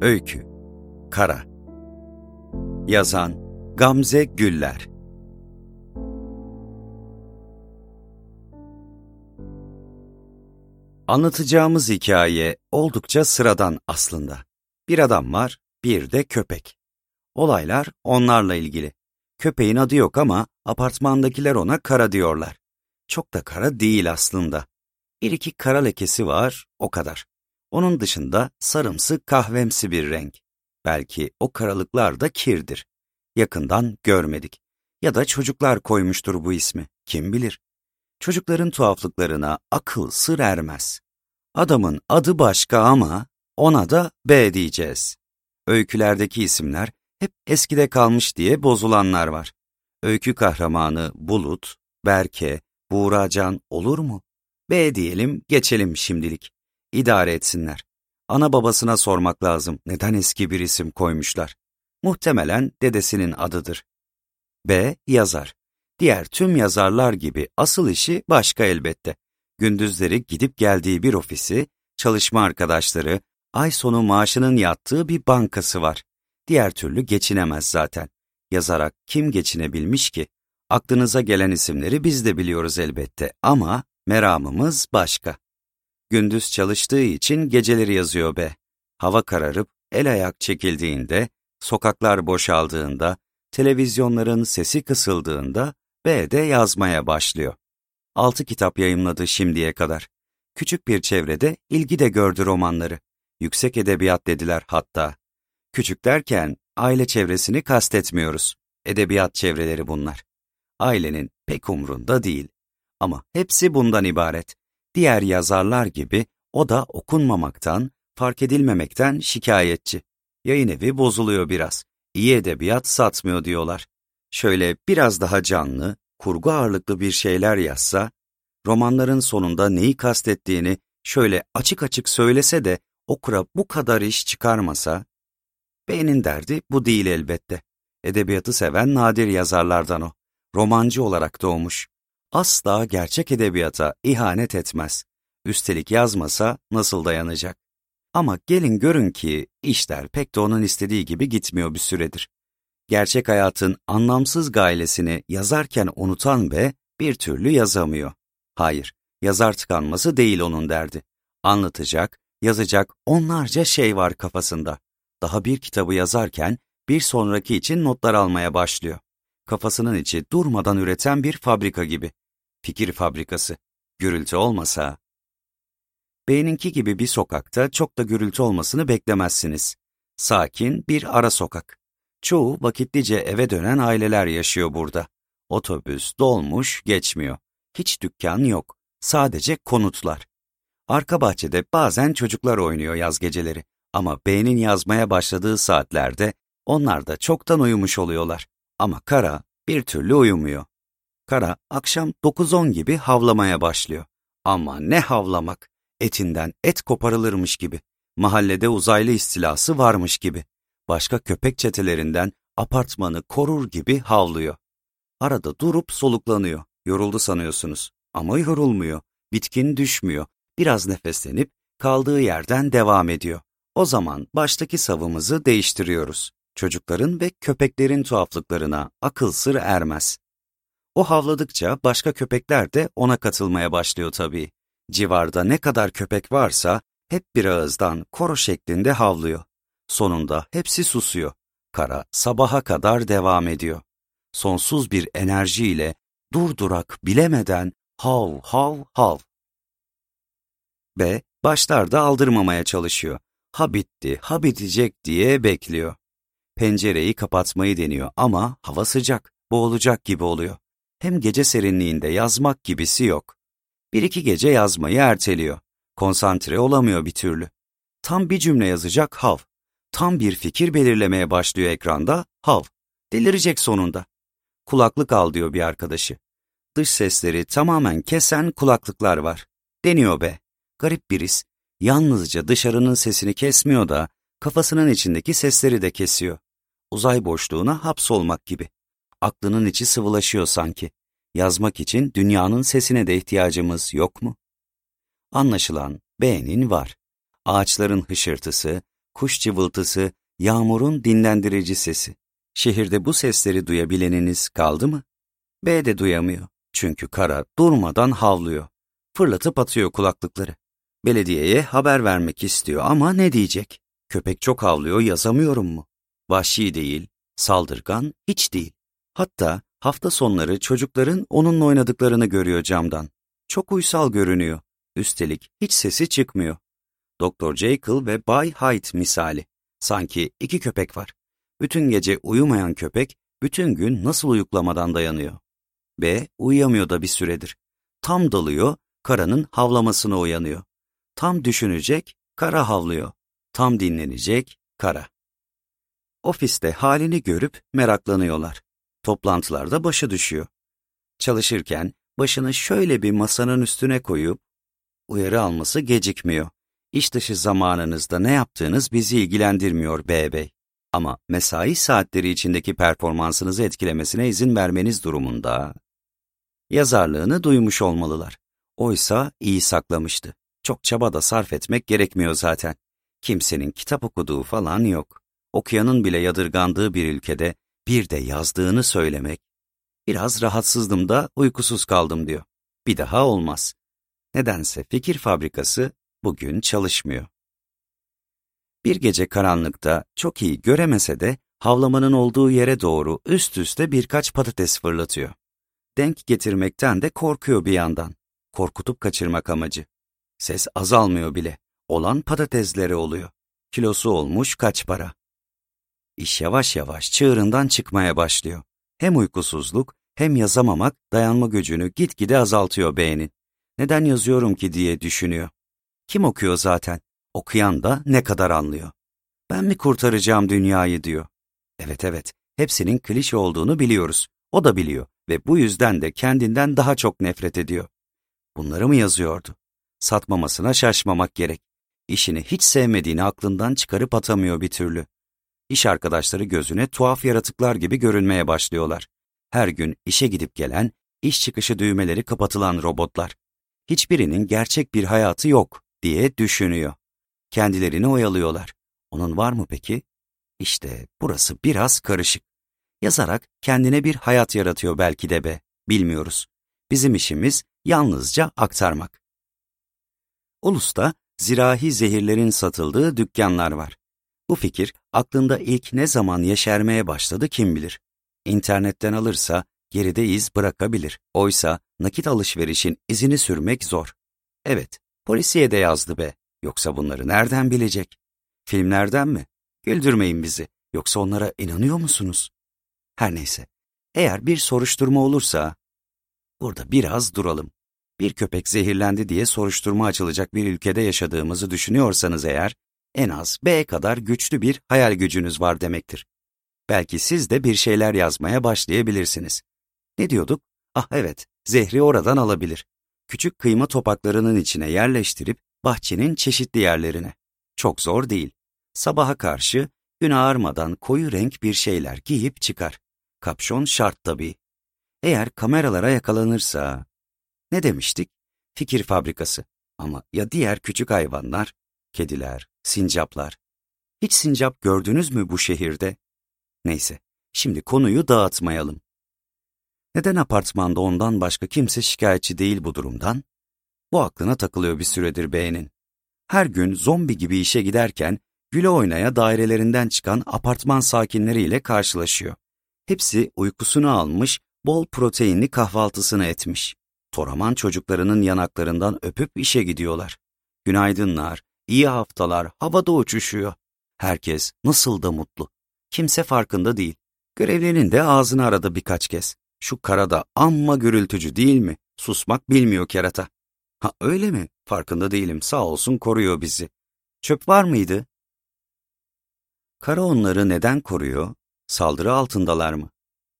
Öykü Kara Yazan Gamze Güller Anlatacağımız hikaye oldukça sıradan aslında. Bir adam var, bir de köpek. Olaylar onlarla ilgili. Köpeğin adı yok ama apartmandakiler ona kara diyorlar. Çok da kara değil aslında. Bir iki kara lekesi var, o kadar. Onun dışında sarımsı kahvemsi bir renk. Belki o karalıklar da kirdir. Yakından görmedik. Ya da çocuklar koymuştur bu ismi, kim bilir. Çocukların tuhaflıklarına akıl sır ermez. Adamın adı başka ama ona da B diyeceğiz. Öykülerdeki isimler hep eskide kalmış diye bozulanlar var. Öykü kahramanı Bulut, Berke, Buğracan olur mu? B diyelim, geçelim şimdilik. İdare etsinler. Ana babasına sormak lazım neden eski bir isim koymuşlar. Muhtemelen dedesinin adıdır. B. Yazar. Diğer tüm yazarlar gibi asıl işi başka elbette. Gündüzleri gidip geldiği bir ofisi, çalışma arkadaşları, ay sonu maaşının yattığı bir bankası var. Diğer türlü geçinemez zaten. Yazarak kim geçinebilmiş ki? Aklınıza gelen isimleri biz de biliyoruz elbette ama meramımız başka. Gündüz çalıştığı için geceleri yazıyor be. Hava kararıp el ayak çekildiğinde, sokaklar boşaldığında, televizyonların sesi kısıldığında B de yazmaya başlıyor. Altı kitap yayımladı şimdiye kadar. Küçük bir çevrede ilgi de gördü romanları. Yüksek edebiyat dediler hatta. Küçük derken aile çevresini kastetmiyoruz. Edebiyat çevreleri bunlar. Ailenin pek umrunda değil. Ama hepsi bundan ibaret. Diğer yazarlar gibi o da okunmamaktan, fark edilmemekten şikayetçi. Yayın evi bozuluyor biraz. İyi edebiyat satmıyor diyorlar. Şöyle biraz daha canlı, kurgu ağırlıklı bir şeyler yazsa, romanların sonunda neyi kastettiğini şöyle açık açık söylese de okura bu kadar iş çıkarmasa, Bey'in derdi bu değil elbette. Edebiyatı seven nadir yazarlardan o. Romancı olarak doğmuş. Asla gerçek edebiyata ihanet etmez. Üstelik yazmasa nasıl dayanacak? Ama gelin görün ki işler pek de onun istediği gibi gitmiyor bir süredir. Gerçek hayatın anlamsız gailesini yazarken unutan be bir türlü yazamıyor. Hayır, yazar tıkanması değil onun derdi. Anlatacak, yazacak onlarca şey var kafasında. Daha bir kitabı yazarken bir sonraki için notlar almaya başlıyor. Kafasının içi durmadan üreten bir fabrika gibi. Fikir fabrikası. Gürültü olmasa... Beyninki gibi bir sokakta çok da gürültü olmasını beklemezsiniz. Sakin bir ara sokak. Çoğu vakitlice eve dönen aileler yaşıyor burada. Otobüs, dolmuş, geçmiyor. Hiç dükkan yok. Sadece konutlar. Arka bahçede bazen çocuklar oynuyor yaz geceleri. Ama B'nin yazmaya başladığı saatlerde onlar da çoktan uyumuş oluyorlar. Ama Kara bir türlü uyumuyor. Kara akşam 9-10 gibi havlamaya başlıyor. Ama ne havlamak, etinden et koparılırmış gibi. Mahallede uzaylı istilası varmış gibi. Başka köpek çetelerinden apartmanı korur gibi havlıyor. Arada durup soluklanıyor. Yoruldu sanıyorsunuz. Ama yorulmuyor. Bitkin düşmüyor. Biraz nefeslenip kaldığı yerden devam ediyor. O zaman baştaki savımızı değiştiriyoruz. Çocukların ve köpeklerin tuhaflıklarına akıl sır ermez. O havladıkça başka köpekler de ona katılmaya başlıyor tabii. Civarda ne kadar köpek varsa hep bir ağızdan koro şeklinde havlıyor. Sonunda hepsi susuyor. Kara sabaha kadar devam ediyor. Sonsuz bir enerjiyle durdurak bilemeden hav hav hav. B başlarda aldırmamaya çalışıyor. Ha bitti, ha bitecek diye bekliyor. Pencereyi kapatmayı deniyor ama hava sıcak, boğulacak gibi oluyor. Hem gece serinliğinde yazmak gibisi yok. Bir iki gece yazmayı erteliyor. Konsantre olamıyor bir türlü. Tam bir cümle yazacak hav. Tam bir fikir belirlemeye başlıyor ekranda hav. Delirecek sonunda. Kulaklık al diyor bir arkadaşı. Dış sesleri tamamen kesen kulaklıklar var. Deniyor be. Garip bir his. Yalnızca dışarının sesini kesmiyor da kafasının içindeki sesleri de kesiyor. Uzay boşluğuna hapsolmak gibi. Aklının içi sıvılaşıyor sanki. Yazmak için dünyanın sesine de ihtiyacımız yok mu? Anlaşılan beğenin var. Ağaçların hışırtısı, kuş cıvıltısı, yağmurun dinlendirici sesi. Şehirde bu sesleri duyabileniniz kaldı mı? B de duyamıyor. Çünkü kara durmadan havlıyor. Fırlatıp atıyor kulaklıkları. Belediyeye haber vermek istiyor ama ne diyecek? Köpek çok havlıyor yazamıyorum mu? Vahşi değil, saldırgan hiç değil. Hatta hafta sonları çocukların onunla oynadıklarını görüyor camdan. Çok uysal görünüyor. Üstelik hiç sesi çıkmıyor. Doktor Jekyll ve Bay Hyde misali. Sanki iki köpek var. Bütün gece uyumayan köpek bütün gün nasıl uyuklamadan dayanıyor. B uyuyamıyor da bir süredir. Tam dalıyor, karanın havlamasına uyanıyor. Tam düşünecek, kara havlıyor. Tam dinlenecek, kara. Ofiste halini görüp meraklanıyorlar. Toplantılarda başı düşüyor. Çalışırken başını şöyle bir masanın üstüne koyup uyarı alması gecikmiyor. İş dışı zamanınızda ne yaptığınız bizi ilgilendirmiyor bey. Ama mesai saatleri içindeki performansınızı etkilemesine izin vermeniz durumunda yazarlığını duymuş olmalılar. Oysa iyi saklamıştı. Çok çaba da sarf etmek gerekmiyor zaten. Kimsenin kitap okuduğu falan yok. Okuyanın bile yadırgandığı bir ülkede bir de yazdığını söylemek. Biraz rahatsızdım da uykusuz kaldım diyor. Bir daha olmaz. Nedense fikir fabrikası bugün çalışmıyor. Bir gece karanlıkta çok iyi göremese de havlamanın olduğu yere doğru üst üste birkaç patates fırlatıyor. Denk getirmekten de korkuyor bir yandan. Korkutup kaçırmak amacı. Ses azalmıyor bile. Olan patatesleri oluyor. Kilosu olmuş kaç para. İş yavaş yavaş çığırından çıkmaya başlıyor. Hem uykusuzluk hem yazamamak dayanma gücünü gitgide azaltıyor beynin. Neden yazıyorum ki diye düşünüyor. Kim okuyor zaten? Okuyan da ne kadar anlıyor. Ben mi kurtaracağım dünyayı diyor. Evet evet, hepsinin klişe olduğunu biliyoruz. O da biliyor ve bu yüzden de kendinden daha çok nefret ediyor. Bunları mı yazıyordu? Satmamasına şaşmamak gerek. İşini hiç sevmediğini aklından çıkarıp atamıyor bir türlü. İş arkadaşları gözüne tuhaf yaratıklar gibi görünmeye başlıyorlar. Her gün işe gidip gelen, iş çıkışı düğmeleri kapatılan robotlar. Hiçbirinin gerçek bir hayatı yok diye düşünüyor. Kendilerini oyalıyorlar. Onun var mı peki? İşte burası biraz karışık. Yazarak kendine bir hayat yaratıyor belki de be, bilmiyoruz. Bizim işimiz yalnızca aktarmak. Ulus'ta zirahi zehirlerin satıldığı dükkanlar var. Bu fikir aklında ilk ne zaman yeşermeye başladı kim bilir. İnternetten alırsa geride iz bırakabilir. Oysa nakit alışverişin izini sürmek zor. Evet, polisiye de yazdı be. Yoksa bunları nereden bilecek? Filmlerden mi? Güldürmeyin bizi. Yoksa onlara inanıyor musunuz? Her neyse. Eğer bir soruşturma olursa, burada biraz duralım. Bir köpek zehirlendi diye soruşturma açılacak bir ülkede yaşadığımızı düşünüyorsanız eğer, en az B kadar güçlü bir hayal gücünüz var demektir. Belki siz de bir şeyler yazmaya başlayabilirsiniz. Ne diyorduk? Ah evet, zehri oradan alabilir. Küçük kıyma topaklarının içine yerleştirip bahçenin çeşitli yerlerine. Çok zor değil. Sabaha karşı gün ağarmadan koyu renk bir şeyler giyip çıkar. Kapşon şart tabii. Eğer kameralara yakalanırsa... Ne demiştik? Fikir fabrikası. Ama ya diğer küçük hayvanlar? Kediler, sincaplar. Hiç sincap gördünüz mü bu şehirde? Neyse, şimdi konuyu dağıtmayalım. Neden apartmanda ondan başka kimse şikayetçi değil bu durumdan? Bu aklına takılıyor bir süredir beğenin. Her gün zombi gibi işe giderken güle oynaya dairelerinden çıkan apartman sakinleriyle karşılaşıyor. Hepsi uykusunu almış, bol proteinli kahvaltısını etmiş. Toraman çocuklarının yanaklarından öpüp işe gidiyorlar. Günaydınlar, iyi haftalar, havada uçuşuyor. Herkes nasıl da mutlu. Kimse farkında değil. Görevlinin de ağzını aradı birkaç kez. Şu karada amma gürültücü değil mi? Susmak bilmiyor kerata. Ha öyle mi? Farkında değilim. Sağ olsun koruyor bizi. Çöp var mıydı? Kara onları neden koruyor? Saldırı altındalar mı?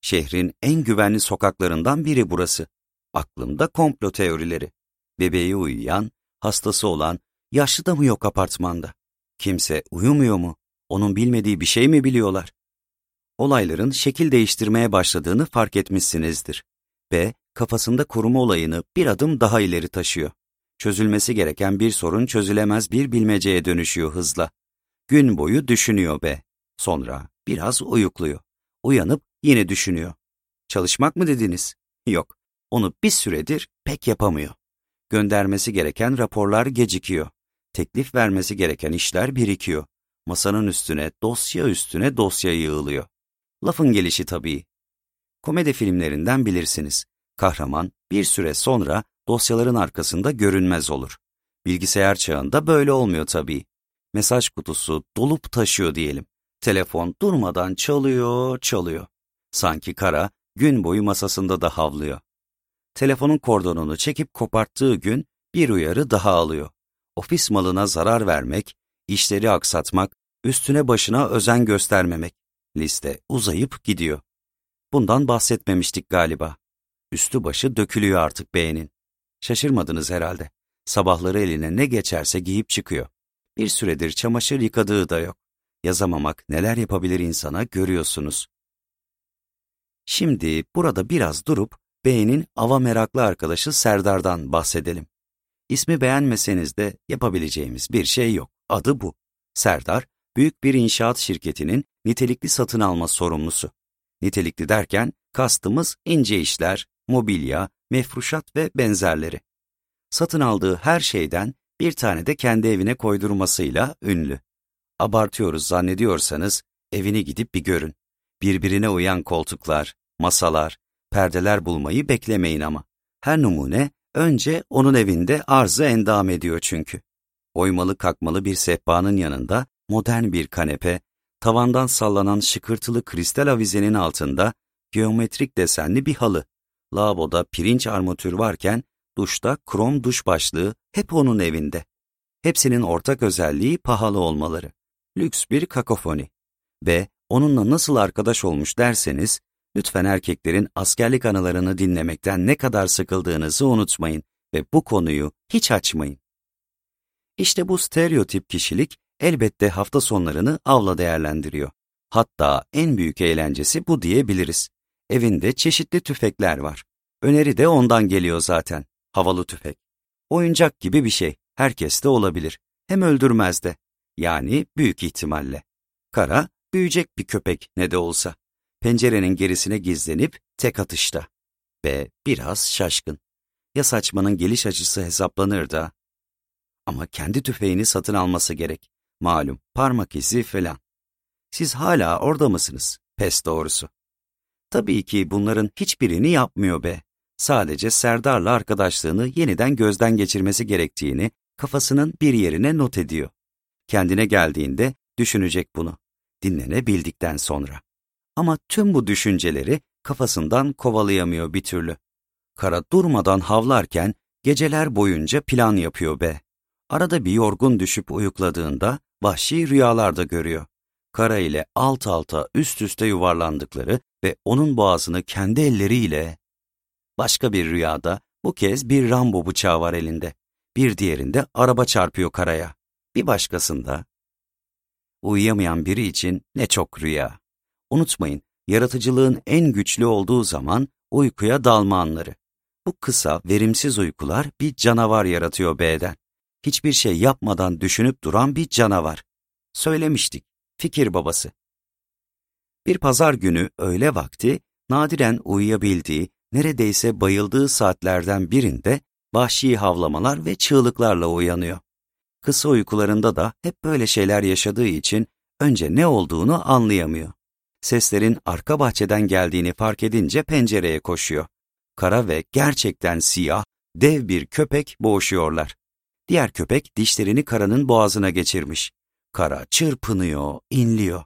Şehrin en güvenli sokaklarından biri burası. Aklımda komplo teorileri. Bebeği uyuyan, hastası olan, yaşlı da mı yok apartmanda? Kimse uyumuyor mu? Onun bilmediği bir şey mi biliyorlar? Olayların şekil değiştirmeye başladığını fark etmişsinizdir. B, kafasında koruma olayını bir adım daha ileri taşıyor. Çözülmesi gereken bir sorun çözülemez bir bilmeceye dönüşüyor hızla. gün boyu düşünüyor be. Sonra biraz uyukluyor. Uyanıp yine düşünüyor. Çalışmak mı dediniz? Yok. Onu bir süredir pek yapamıyor. Göndermesi gereken raporlar gecikiyor. Teklif vermesi gereken işler birikiyor. Masanın üstüne, dosya üstüne dosya yığılıyor. Lafın gelişi tabii. Komedi filmlerinden bilirsiniz. Kahraman bir süre sonra dosyaların arkasında görünmez olur. Bilgisayar çağında böyle olmuyor tabii. Mesaj kutusu dolup taşıyor diyelim. Telefon durmadan çalıyor, çalıyor. Sanki kara gün boyu masasında da havlıyor. Telefonun kordonunu çekip koparttığı gün bir uyarı daha alıyor. Ofis malına zarar vermek, işleri aksatmak, üstüne başına özen göstermemek. Liste uzayıp gidiyor. Bundan bahsetmemiştik galiba. Üstü başı dökülüyor artık beğenin. Şaşırmadınız herhalde. Sabahları eline ne geçerse giyip çıkıyor. Bir süredir çamaşır yıkadığı da yok. Yazamamak neler yapabilir insana görüyorsunuz. Şimdi burada biraz durup Bey'in ava meraklı arkadaşı Serdar'dan bahsedelim. İsmi beğenmeseniz de yapabileceğimiz bir şey yok. Adı bu. Serdar, büyük bir inşaat şirketinin nitelikli satın alma sorumlusu. Nitelikli derken kastımız ince işler, mobilya, mefruşat ve benzerleri. Satın aldığı her şeyden bir tane de kendi evine koydurmasıyla ünlü. Abartıyoruz zannediyorsanız evini gidip bir görün. Birbirine uyan koltuklar, masalar, perdeler bulmayı beklemeyin ama. Her numune önce onun evinde arzı endam ediyor çünkü. Oymalı kakmalı bir sehpanın yanında modern bir kanepe, tavandan sallanan şıkırtılı kristal avizenin altında geometrik desenli bir halı. Lavaboda pirinç armatür varken duşta krom duş başlığı hep onun evinde. Hepsinin ortak özelliği pahalı olmaları. Lüks bir kakofoni. Ve onunla nasıl arkadaş olmuş derseniz, lütfen erkeklerin askerlik anılarını dinlemekten ne kadar sıkıldığınızı unutmayın ve bu konuyu hiç açmayın. İşte bu stereotip kişilik elbette hafta sonlarını avla değerlendiriyor. Hatta en büyük eğlencesi bu diyebiliriz. Evinde çeşitli tüfekler var. Öneri de ondan geliyor zaten. Havalı tüfek. Oyuncak gibi bir şey. Herkes de olabilir. Hem öldürmez de. Yani büyük ihtimalle. Kara, büyüyecek bir köpek ne de olsa. Pencerenin gerisine gizlenip tek atışta. Ve biraz şaşkın. Ya saçmanın geliş açısı hesaplanır da. Ama kendi tüfeğini satın alması gerek. Malum parmak izi falan. Siz hala orada mısınız? Pes doğrusu. Tabii ki bunların hiçbirini yapmıyor be. Sadece Serdar'la arkadaşlığını yeniden gözden geçirmesi gerektiğini kafasının bir yerine not ediyor. Kendine geldiğinde düşünecek bunu. Dinlenebildikten sonra. Ama tüm bu düşünceleri kafasından kovalayamıyor bir türlü. Kara durmadan havlarken geceler boyunca plan yapıyor be. Arada bir yorgun düşüp uyukladığında vahşi rüyalarda görüyor. Kara ile alt alta üst üste yuvarlandıkları ve onun boğazını kendi elleriyle... Başka bir rüyada bu kez bir Rambo bıçağı var elinde. Bir diğerinde araba çarpıyor karaya. Bir başkasında... Uyuyamayan biri için ne çok rüya. Unutmayın, yaratıcılığın en güçlü olduğu zaman uykuya dalma anları. Bu kısa, verimsiz uykular bir canavar yaratıyor B'den. Hiçbir şey yapmadan düşünüp duran bir canavar. Söylemiştik, fikir babası. Bir pazar günü öğle vakti, nadiren uyuyabildiği, neredeyse bayıldığı saatlerden birinde vahşi havlamalar ve çığlıklarla uyanıyor. Kısa uykularında da hep böyle şeyler yaşadığı için önce ne olduğunu anlayamıyor. Seslerin arka bahçeden geldiğini fark edince pencereye koşuyor. Kara ve gerçekten siyah, dev bir köpek boğuşuyorlar. Diğer köpek dişlerini karanın boğazına geçirmiş. Kara çırpınıyor, inliyor.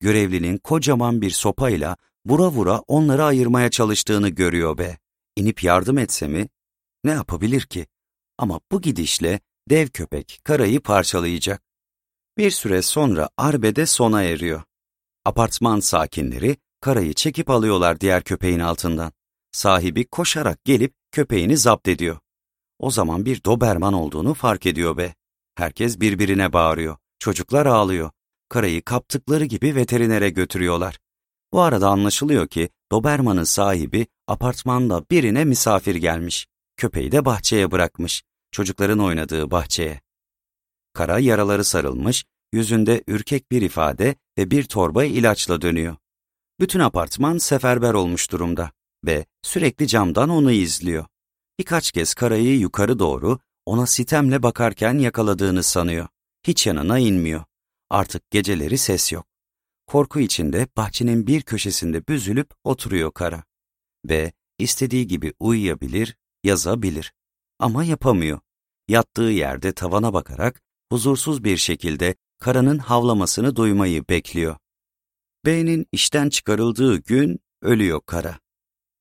Görevlinin kocaman bir sopayla vura vura onları ayırmaya çalıştığını görüyor be. İnip yardım etse mi? Ne yapabilir ki? Ama bu gidişle dev köpek karayı parçalayacak. Bir süre sonra arbede sona eriyor. Apartman sakinleri karayı çekip alıyorlar diğer köpeğin altından. Sahibi koşarak gelip köpeğini zapt ediyor. O zaman bir Doberman olduğunu fark ediyor be. Herkes birbirine bağırıyor. Çocuklar ağlıyor. Karayı kaptıkları gibi veterinere götürüyorlar. Bu arada anlaşılıyor ki Doberman'ın sahibi apartmanda birine misafir gelmiş. Köpeği de bahçeye bırakmış. Çocukların oynadığı bahçeye. Kara yaraları sarılmış, yüzünde ürkek bir ifade ve bir torba ilaçla dönüyor. Bütün apartman seferber olmuş durumda ve sürekli camdan onu izliyor. Birkaç kez karayı yukarı doğru ona sitemle bakarken yakaladığını sanıyor. Hiç yanına inmiyor. Artık geceleri ses yok. Korku içinde bahçenin bir köşesinde büzülüp oturuyor kara. Ve istediği gibi uyuyabilir, yazabilir. Ama yapamıyor. Yattığı yerde tavana bakarak huzursuz bir şekilde karanın havlamasını duymayı bekliyor. Beynin işten çıkarıldığı gün ölüyor kara.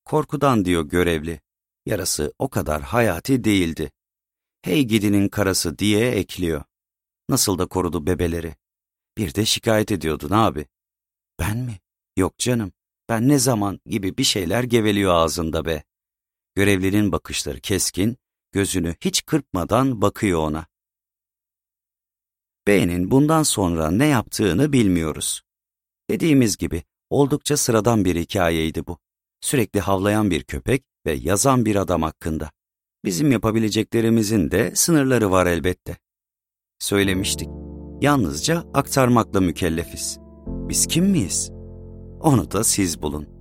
Korkudan diyor görevli. Yarası o kadar hayati değildi. Hey gidinin karası diye ekliyor. Nasıl da korudu bebeleri. Bir de şikayet ediyordun abi. Ben mi? Yok canım. Ben ne zaman gibi bir şeyler geveliyor ağzında be. Görevlinin bakışları keskin, gözünü hiç kırpmadan bakıyor ona. Bey'in bundan sonra ne yaptığını bilmiyoruz. Dediğimiz gibi oldukça sıradan bir hikayeydi bu. Sürekli havlayan bir köpek ve yazan bir adam hakkında. Bizim yapabileceklerimizin de sınırları var elbette. Söylemiştik. Yalnızca aktarmakla mükellefiz. Biz kim miyiz? Onu da siz bulun.